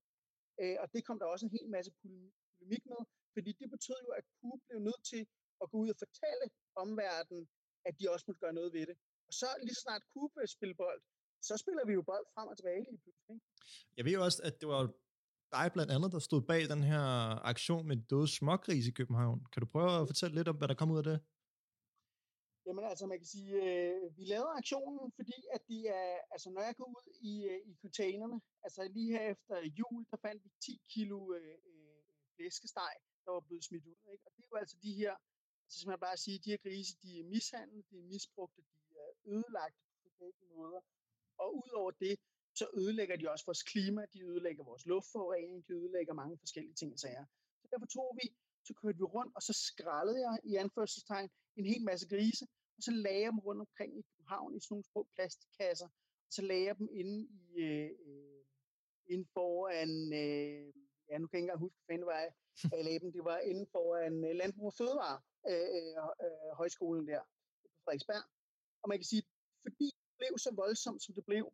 Øh, og det kom der også en hel masse polemik med, fordi det betød jo, at Coop blev nødt til at gå ud og fortælle omverdenen, at de også måtte gøre noget ved det. Og så lige snart Coop spille bold, så spiller vi jo bold frem og tilbage lige pludselig. Jeg ved jo også, at det var dig blandt andet, der stod bag den her aktion med døde smågris i København. Kan du prøve at fortælle lidt om, hvad der kom ud af det? Jamen altså, man kan sige, øh, vi lavede aktionen, fordi at de er, altså når jeg går ud i, øh, i containerne, altså lige her efter jul, der fandt vi 10 kilo øh, øh, flæskesteg, der var blevet smidt ud. Ikke? Og det er jo altså de her, altså som jeg bare sige, de her grise, de er mishandlet, de er misbrugte, de er ødelagt på forskellige måder. Og udover det, så ødelægger de også vores klima, de ødelægger vores luftforurening, de ødelægger mange forskellige ting og sager. Så derfor tog vi, så kørte vi rundt, og så skrællede jeg i anførselstegn en hel masse grise, og så lagde jeg dem rundt omkring i København i sådan nogle små plastikkasser, og så lagde jeg dem inde i, øh, øh inde foran, øh, ja nu kan jeg ikke engang huske, hvad det var, jeg lagde dem, det var inde foran øh, Landbrug og Fødevare, øh, øh, højskolen der på Frederiksberg. Og man kan sige, fordi blev så voldsomt, som det blev,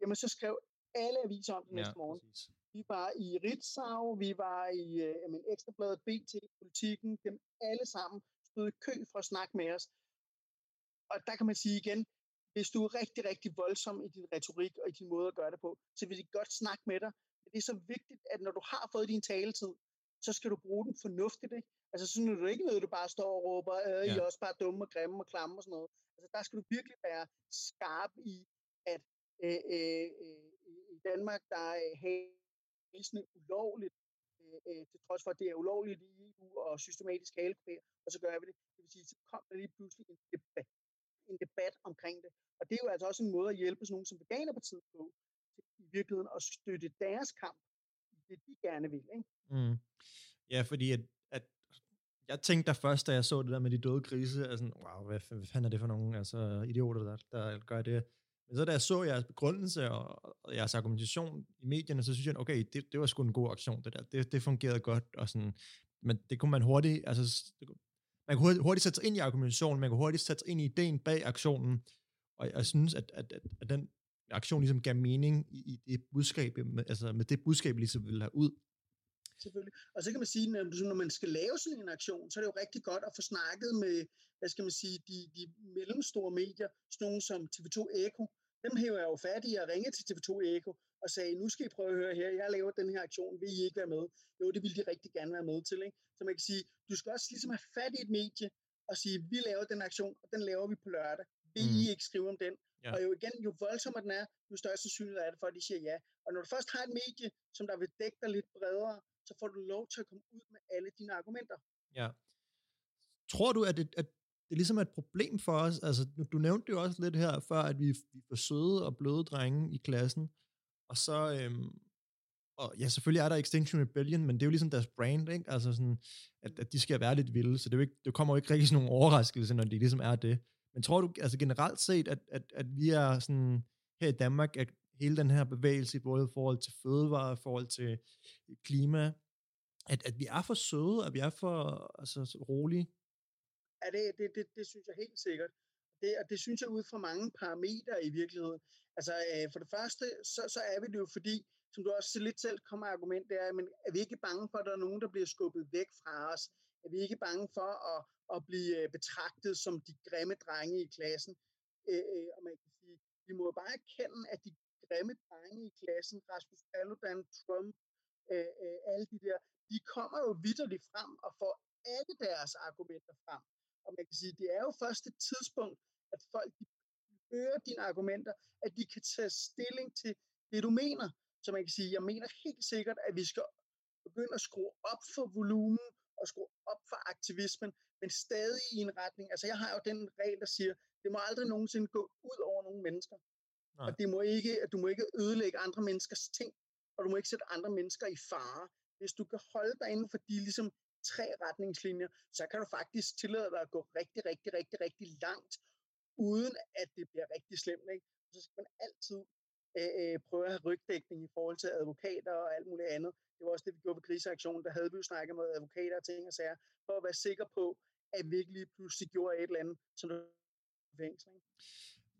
jamen så skrev alle aviser om det ja, næste morgen. Præcis. vi var i Ritzau, vi var i øh, jamen, Ekstrabladet, BT, Politikken, dem alle sammen stod i kø for at snakke med os. Og der kan man sige igen, hvis du er rigtig, rigtig voldsom i din retorik og i din måde at gøre det på, så vil de godt snakke med dig. Men det er så vigtigt, at når du har fået din taletid, så skal du bruge den fornuftigt. Ikke? Altså sådan er det ikke noget, du bare står og råber, øh, ja. I er også bare dumme og grimme og klamme og sådan noget. Altså der skal du virkelig være skarp i, at øh, øh, øh, i Danmark, der er hæsende ulovligt, øh, øh, til trods for, at det er ulovligt i EU og systematisk halekopere, og så gør vi det. Det vil sige, så kom der lige pludselig en debat, en debat omkring det. Og det er jo altså også en måde at hjælpe sådan nogen som Veganerpartiet på, i virkeligheden at støtte deres kamp, det de gerne vil. Ikke? Mm. Ja, fordi at jeg tænkte der først, da jeg så det der med de døde grise, altså, wow, hvad, hvad fanden er det for nogle altså, idioter, der, der gør det? Men så da jeg så jeres begrundelse og, og jeres argumentation i medierne, så synes jeg, okay, det, det var sgu en god aktion, det der. Det, det fungerede godt, og sådan, men det kunne man hurtigt, altså, man kunne hurtigt sætte sig ind i argumentationen, man kunne hurtigt sætte sig ind i ideen bag aktionen, og jeg synes, at, at, at, at den aktion ligesom gav mening i, i det budskab, med, altså med det budskab, ligesom ville have ud. Selvfølgelig. Og så kan man sige, når, når man skal lave sådan en aktion, så er det jo rigtig godt at få snakket med, hvad skal man sige, de, de mellemstore medier, sådan nogle som TV2 Eko. Dem hæver jeg jo fat i at ringe til TV2 Eko og sagde, nu skal I prøve at høre her, jeg laver den her aktion, vil I ikke være med? Jo, det vil de rigtig gerne være med til. Ikke? Så man kan sige, du skal også ligesom have fat i et medie og sige, vi laver den aktion, og den laver vi på lørdag. Vil mm. I ikke skrive om den? Ja. Og jo igen, jo voldsommere den er, jo større sandsynlighed er det for, at de siger ja. Og når du først har et medie, som der vil dække dig lidt bredere, så får du lov til at komme ud med alle dine argumenter. Ja. Tror du, at det, at det ligesom er et problem for os? Altså, du nævnte jo også lidt her før, at vi, vi er søde og bløde drenge i klassen, og så, øhm, og ja, selvfølgelig er der Extinction Rebellion, men det er jo ligesom deres brand, ikke? Altså sådan, at, at de skal være lidt vilde, så det, er jo ikke, det kommer jo ikke rigtig sådan nogen overraskelse, når de ligesom er det. Men tror du altså generelt set, at, at, at vi er sådan her i Danmark, at hele den her bevægelse, både i forhold til fødevare, i forhold til klima, at, at vi er for søde, at vi er for altså, rolige? Ja, det, det, det, det synes jeg helt sikkert. Det, og det synes jeg ud fra mange parametre i virkeligheden. Altså øh, for det første, så, så er vi det jo fordi, som du også lidt selv kommer argument, det er, men er vi ikke bange for, at der er nogen, der bliver skubbet væk fra os? Er vi ikke bange for at, at blive øh, betragtet som de grimme drenge i klassen? Øh, øh og man kan sige, vi må bare erkende, at de grimme drenge i klassen, Rasmus Paludan, Trump, øh, øh, alle de der, de kommer jo vidderligt frem og får alle deres argumenter frem. Og man kan sige, det er jo først et tidspunkt, at folk de hører dine argumenter, at de kan tage stilling til det, du mener. Så man kan sige, jeg mener helt sikkert, at vi skal begynde at skrue op for volumen og skrue op for aktivismen, men stadig i en retning. Altså jeg har jo den regel, der siger, det må aldrig nogensinde gå ud over nogle mennesker. Nej. Og det må ikke, du må ikke ødelægge andre menneskers ting, og du må ikke sætte andre mennesker i fare. Hvis du kan holde dig inden for de ligesom, tre retningslinjer, så kan du faktisk tillade dig at gå rigtig, rigtig, rigtig, rigtig langt, uden at det bliver rigtig slemt. Ikke? Så skal man altid øh, øh, prøve at have rygdækning i forhold til advokater og alt muligt andet. Det var også det, vi gjorde ved kriseaktionen. Der havde vi jo snakket med advokater og ting og sager, for at være sikker på, at vi ikke lige pludselig gjorde et eller andet, som der fængsel.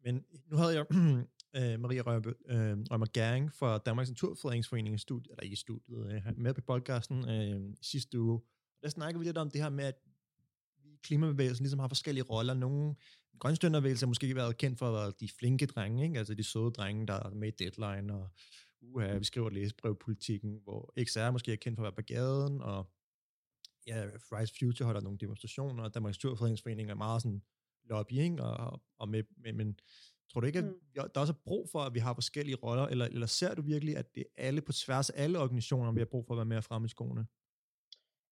Men nu havde jeg øh, Maria Rømer, øh, Rømer Gæring fra Danmarks Naturfredningsforening studie, studiet, eller ikke i studiet, øh, med på podcasten øh, sidste uge. Der snakker vi lidt om det her med, at klimabevægelsen ligesom har forskellige roller. Nogle grønstønderbevægelser har måske været kendt for at være de flinke drenge, ikke? altså de søde drenge, der er med i deadline, og uha, vi skriver læsebrev-politikken, hvor XR måske er kendt for at være på gaden, og ja, Fridays Future holder nogle demonstrationer, og Danmarks Naturfredningsforening er meget sådan lobbying, og, og med, med, men tror du ikke, at mm. der også er brug for, at vi har forskellige roller, eller, eller ser du virkelig, at det er alle på tværs af alle organisationer, vi har brug for at være mere fremme i skoene?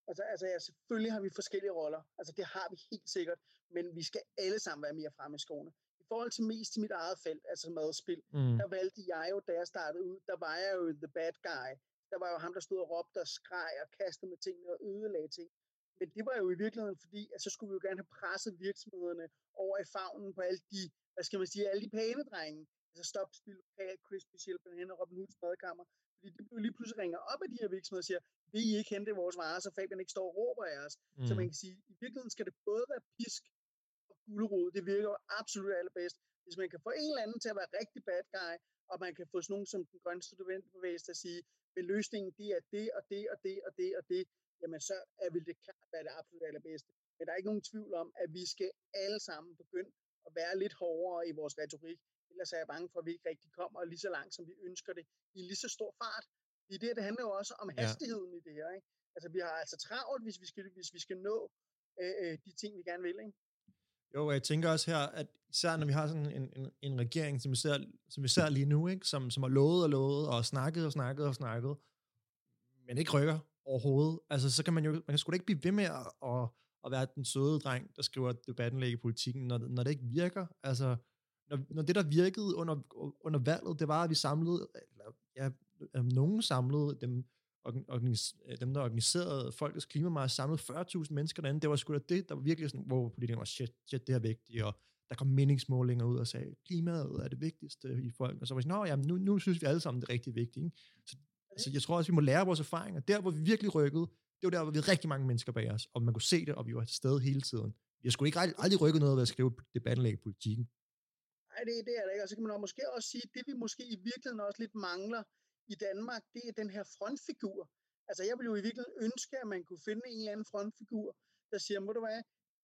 Altså, altså ja, selvfølgelig har vi forskellige roller. Altså det har vi helt sikkert. Men vi skal alle sammen være mere fremme i skoene. I forhold til mest til mit eget felt, altså madspil, mm. der valgte jeg jo, da jeg startede ud, der var jeg jo the bad guy. Der var jo ham, der stod og råbte og skreg og kastede med tingene og ødelagde ting. Men det var jo i virkeligheden fordi, at så skulle vi jo gerne have presset virksomhederne over i favnen på alle de, hvad skal man sige, alle de pæne drenge. Altså Stop Spil Lokal, Crispy hen og Robin Hoods madkammer. Fordi det blev lige pludselig ringer op af de her virksomheder og siger, vil I ikke hente vores varer, så Fabian ikke står og råber af os. Mm. Så man kan sige, i virkeligheden skal det både være pisk og gulerod. Det virker jo absolut allerbedst. Hvis man kan få en eller anden til at være rigtig bad guy, og man kan få sådan nogen som den grønne studentbevægelse til at sige, men løsningen det er det og det og det og det og det, jamen så er vil det klart være det absolut allerbedste. Men der er ikke nogen tvivl om, at vi skal alle sammen begynde at være lidt hårdere i vores retorik. Ellers er jeg bange for, at vi ikke rigtig kommer lige så langt, som vi ønsker det, i lige så stor fart. I det, det handler jo også om hastigheden ja. i det her. Ikke? Altså, vi har altså travlt, hvis vi skal, hvis vi skal nå øh, øh, de ting, vi gerne vil. Ikke? Jo, jeg tænker også her, at især når vi har sådan en, en, en regering, som vi, ser, som vi ser lige nu, ikke? Som, som har lovet og lovet, og snakket og snakket og snakket, men ikke rykker overhovedet, altså så kan man jo, man kan sgu da ikke blive ved med at, at, at være den søde dreng, der skriver debattenlæg i politikken, når, når det ikke virker. Altså, når, når det, der virkede under, under valget, det var, at vi samlede, eller ja, nogen samlede dem, organis, dem, der organiserede Folkets Klimamarsch, samlede 40.000 mennesker derinde. Det var sgu da det, der var virkelig sådan, hvor politikerne var, shit, shit, det er vigtigt, og der kom meningsmålinger ud og sagde, klimaet er det vigtigste i folk, og så var vi sådan, jamen, nu, nu synes vi alle sammen, det er rigtig vigtigt. Ikke? Så, så jeg tror også, vi må lære vores erfaringer. Der, hvor vi virkelig rykkede, det var der, hvor vi havde rigtig mange mennesker bag os, og man kunne se det, og vi var til stede hele tiden. Vi skulle ikke aldrig, aldrig rykke noget ved at skrive debattenlæg i politikken. Nej, det, det er det ikke. Og så kan man måske også sige, at det vi måske i virkeligheden også lidt mangler i Danmark, det er den her frontfigur. Altså jeg ville jo i virkeligheden ønske, at man kunne finde en eller anden frontfigur, der siger, må du være,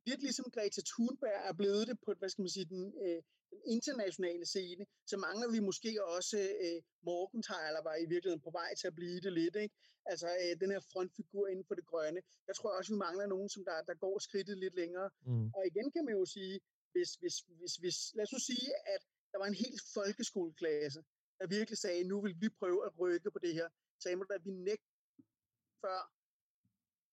lidt ligesom Greta Thunberg er blevet det på, hvad skal man sige, den, øh, den internationale scene, så mangler vi måske også øh, Morgenthaler var i virkeligheden på vej til at blive det lidt, ikke? Altså øh, den her frontfigur inden for det grønne. Jeg tror også, vi mangler nogen, som der, der går skridtet lidt længere. Mm. Og igen kan man jo sige, hvis, hvis, hvis, hvis, lad os nu sige, at der var en helt folkeskoleklasse, der virkelig sagde, nu vil vi prøve at rykke på det her. Sagde man, at vi nægter før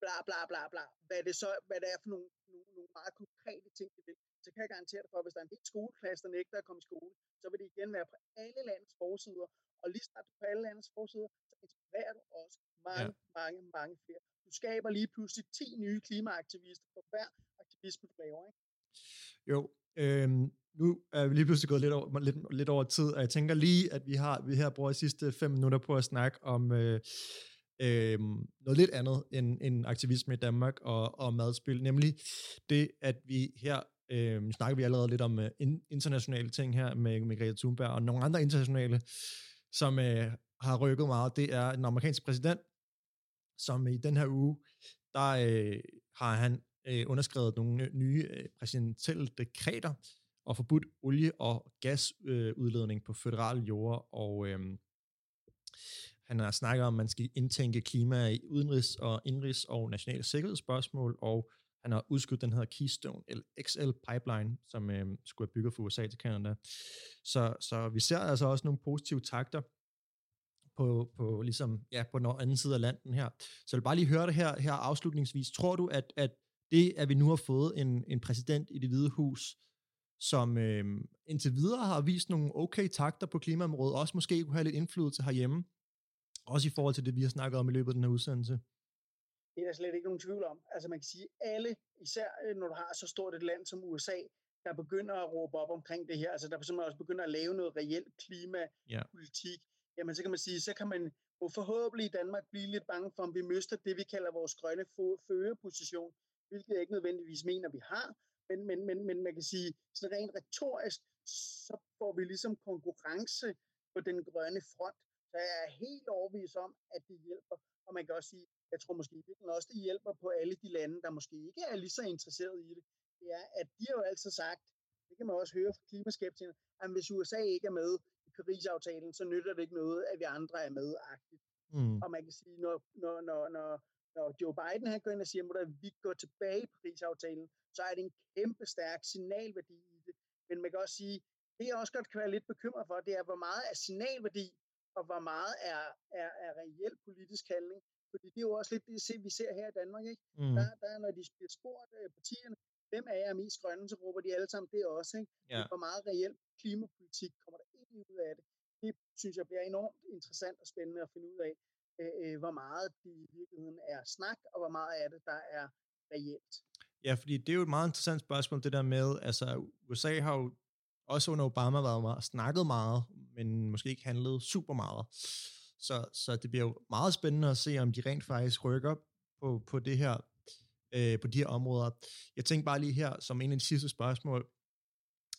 bla bla bla bla, hvad det, så, hvad det er for nogle, nogle, nogle meget konkrete ting, vi vil, så kan jeg garantere dig for, at hvis der er en helt skoleklasse, der nægter at komme i skole, så vil det igen være på alle landets forsider, og lige snart på alle landets forsider, så inspirerer du også mange, ja. mange, mange flere. Du skaber lige pludselig 10 nye klimaaktivister for hver aktivisme, du laver, ikke? Jo, øhm, nu er vi lige pludselig gået lidt over, lidt, lidt over tid, og jeg tænker lige, at vi har vi her bruger de sidste fem minutter på at snakke om øh, øh, noget lidt andet end, end aktivisme i Danmark og, og madspil, nemlig det, at vi her, øh, snakker vi allerede lidt om uh, internationale ting her med, med Greta Thunberg, og nogle andre internationale, som øh, har rykket meget, det er den amerikanske præsident, som i den her uge, der øh, har han øh, underskrevet nogle øh, nye øh, præsidentielle dekreter og forbudt olie- og gasudledning øh, på federale jorder, og øh, han har snakket om, at man skal indtænke klima i udenrigs- og indrigs- og nationale sikkerhedsspørgsmål, og han har udskudt den her Keystone XL pipeline, som øh, skulle have bygget fra USA til Canada. Så, så vi ser altså også nogle positive takter på, på, ligesom, ja, på den anden side af landen her. Så jeg vil bare lige høre det her, her afslutningsvis. Tror du, at, at det, at vi nu har fået en, en præsident i det hvide hus, som øh, indtil videre har vist nogle okay takter på klimaområdet, også måske kunne have lidt indflydelse herhjemme, også i forhold til det, vi har snakket om i løbet af den her udsendelse. Det er der slet ikke nogen tvivl om. Altså man kan sige, alle, især øh, når du har så stort et land som USA, der begynder at råbe op omkring det her, altså der simpelthen også begynder at lave noget reelt klimapolitik, ja. jamen så kan man sige, så kan man forhåbentlig i Danmark blive lidt bange for, om vi mister det, vi kalder vores grønne føreposition, hvilket jeg ikke nødvendigvis mener, vi har, men, men, men, men man kan sige, så rent retorisk, så får vi ligesom konkurrence på den grønne front, så jeg er helt overbevist om, at det hjælper. Og man kan også sige, jeg tror måske virkelig også, det hjælper på alle de lande, der måske ikke er lige så interesseret i det. Det er, at de har jo altid sagt, det kan man også høre fra klimaskeptikerne, at hvis USA ikke er med i Paris-aftalen, så nytter det ikke noget, at vi andre er med -agtigt. Mm. Og man kan sige, når, når, når, når, når Joe Biden han går ind og siger, at vi går tilbage i Paris-aftalen, så er det en kæmpe stærk signalværdi i det. Men man kan også sige, det jeg også godt kan være lidt bekymret for, det er, hvor meget er signalværdi, og hvor meget er, er, er reel politisk handling. Fordi det er jo også lidt det, vi ser her i Danmark. Ikke? Mm. Der, der, når de bliver spurgt øh, partierne, hvem er jeg mest grønne, så råber de alle sammen det også. Ikke? Ja. Hvor meget reel klimapolitik kommer der egentlig ud af det. Det synes jeg bliver enormt interessant og spændende at finde ud af, øh, øh, hvor meget det i virkeligheden er snak, og hvor meget af det, der er reelt. Ja, fordi det er jo et meget interessant spørgsmål, det der med, altså USA har jo også under Obama været meget, snakket meget, men måske ikke handlet super meget. Så, så det bliver jo meget spændende at se, om de rent faktisk rykker på, på det her, øh, på de her områder. Jeg tænker bare lige her, som en af de sidste spørgsmål,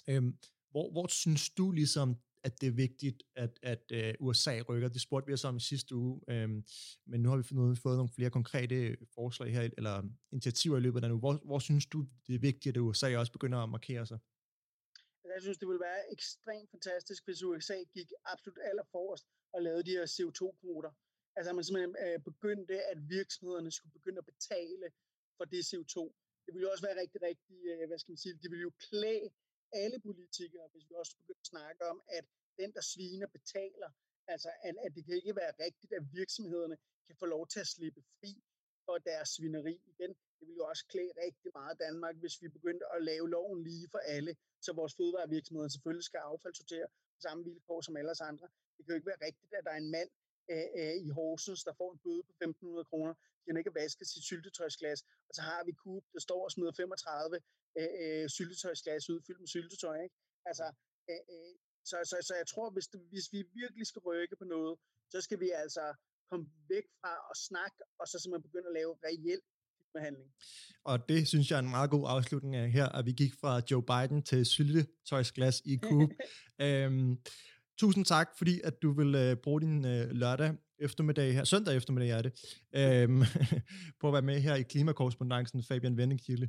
øh, hvor, hvor synes du ligesom, at det er vigtigt, at, at øh, USA rykker. Det spurgte vi os om i sidste uge, øhm, men nu har vi fået, fået nogle flere konkrete forslag her, eller initiativer i løbet af nu. Hvor, hvor synes du, det er vigtigt, at USA også begynder at markere sig? Jeg synes, det ville være ekstremt fantastisk, hvis USA gik absolut allerforrest og lavede de her CO2-kvoter. Altså man simpelthen øh, begyndte, at virksomhederne skulle begynde at betale for det CO2. Det ville jo også være rigtig, rigtig, øh, hvad skal man sige, det ville jo klæde alle politikere, hvis vi også begyndte at snakke om, at den, der sviner, betaler. Altså, at, at det kan ikke være rigtigt, at virksomhederne kan få lov til at slippe fri for deres svineri igen. Det ville jo også klæde rigtig meget Danmark, hvis vi begyndte at lave loven lige for alle, så vores fødevarevirksomheder selvfølgelig skal affaldssortere på samme vilkår som alle andre. Det kan jo ikke være rigtigt, at der er en mand øh, øh, i Horsens, der får en bøde på 1.500 kroner, fordi han ikke har vasket sit syltetøjsglas, og så har vi Coop, der står og smider 35 øh, øh, syltetøjsglas ud, fyldt med syltetøj. Ikke? Altså, øh, øh, så, så, så jeg tror, hvis, det, hvis vi virkelig skal rykke på noget, så skal vi altså komme væk fra at snakke, og så simpelthen begynde at lave reelt behandling. Og det synes jeg er en meget god afslutning af her, at vi gik fra Joe Biden til syltetøjsglas i Coop. øhm, tusind tak, fordi at du vil øh, bruge din øh, lørdag eftermiddag her, søndag eftermiddag er det, øhm, på at være med her i klimakorrespondancen Fabian Vendekilde.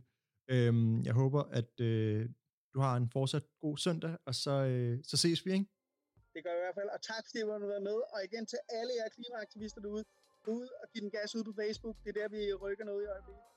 Øhm, jeg håber, at øh, du har en fortsat god søndag, og så, øh, så ses vi, ikke? Det gør jeg i hvert fald, og tak fordi du har været med, og igen til alle jer klimaaktivister derude, ud og give den gas ud på Facebook, det er der, vi rykker noget i øjeblikket.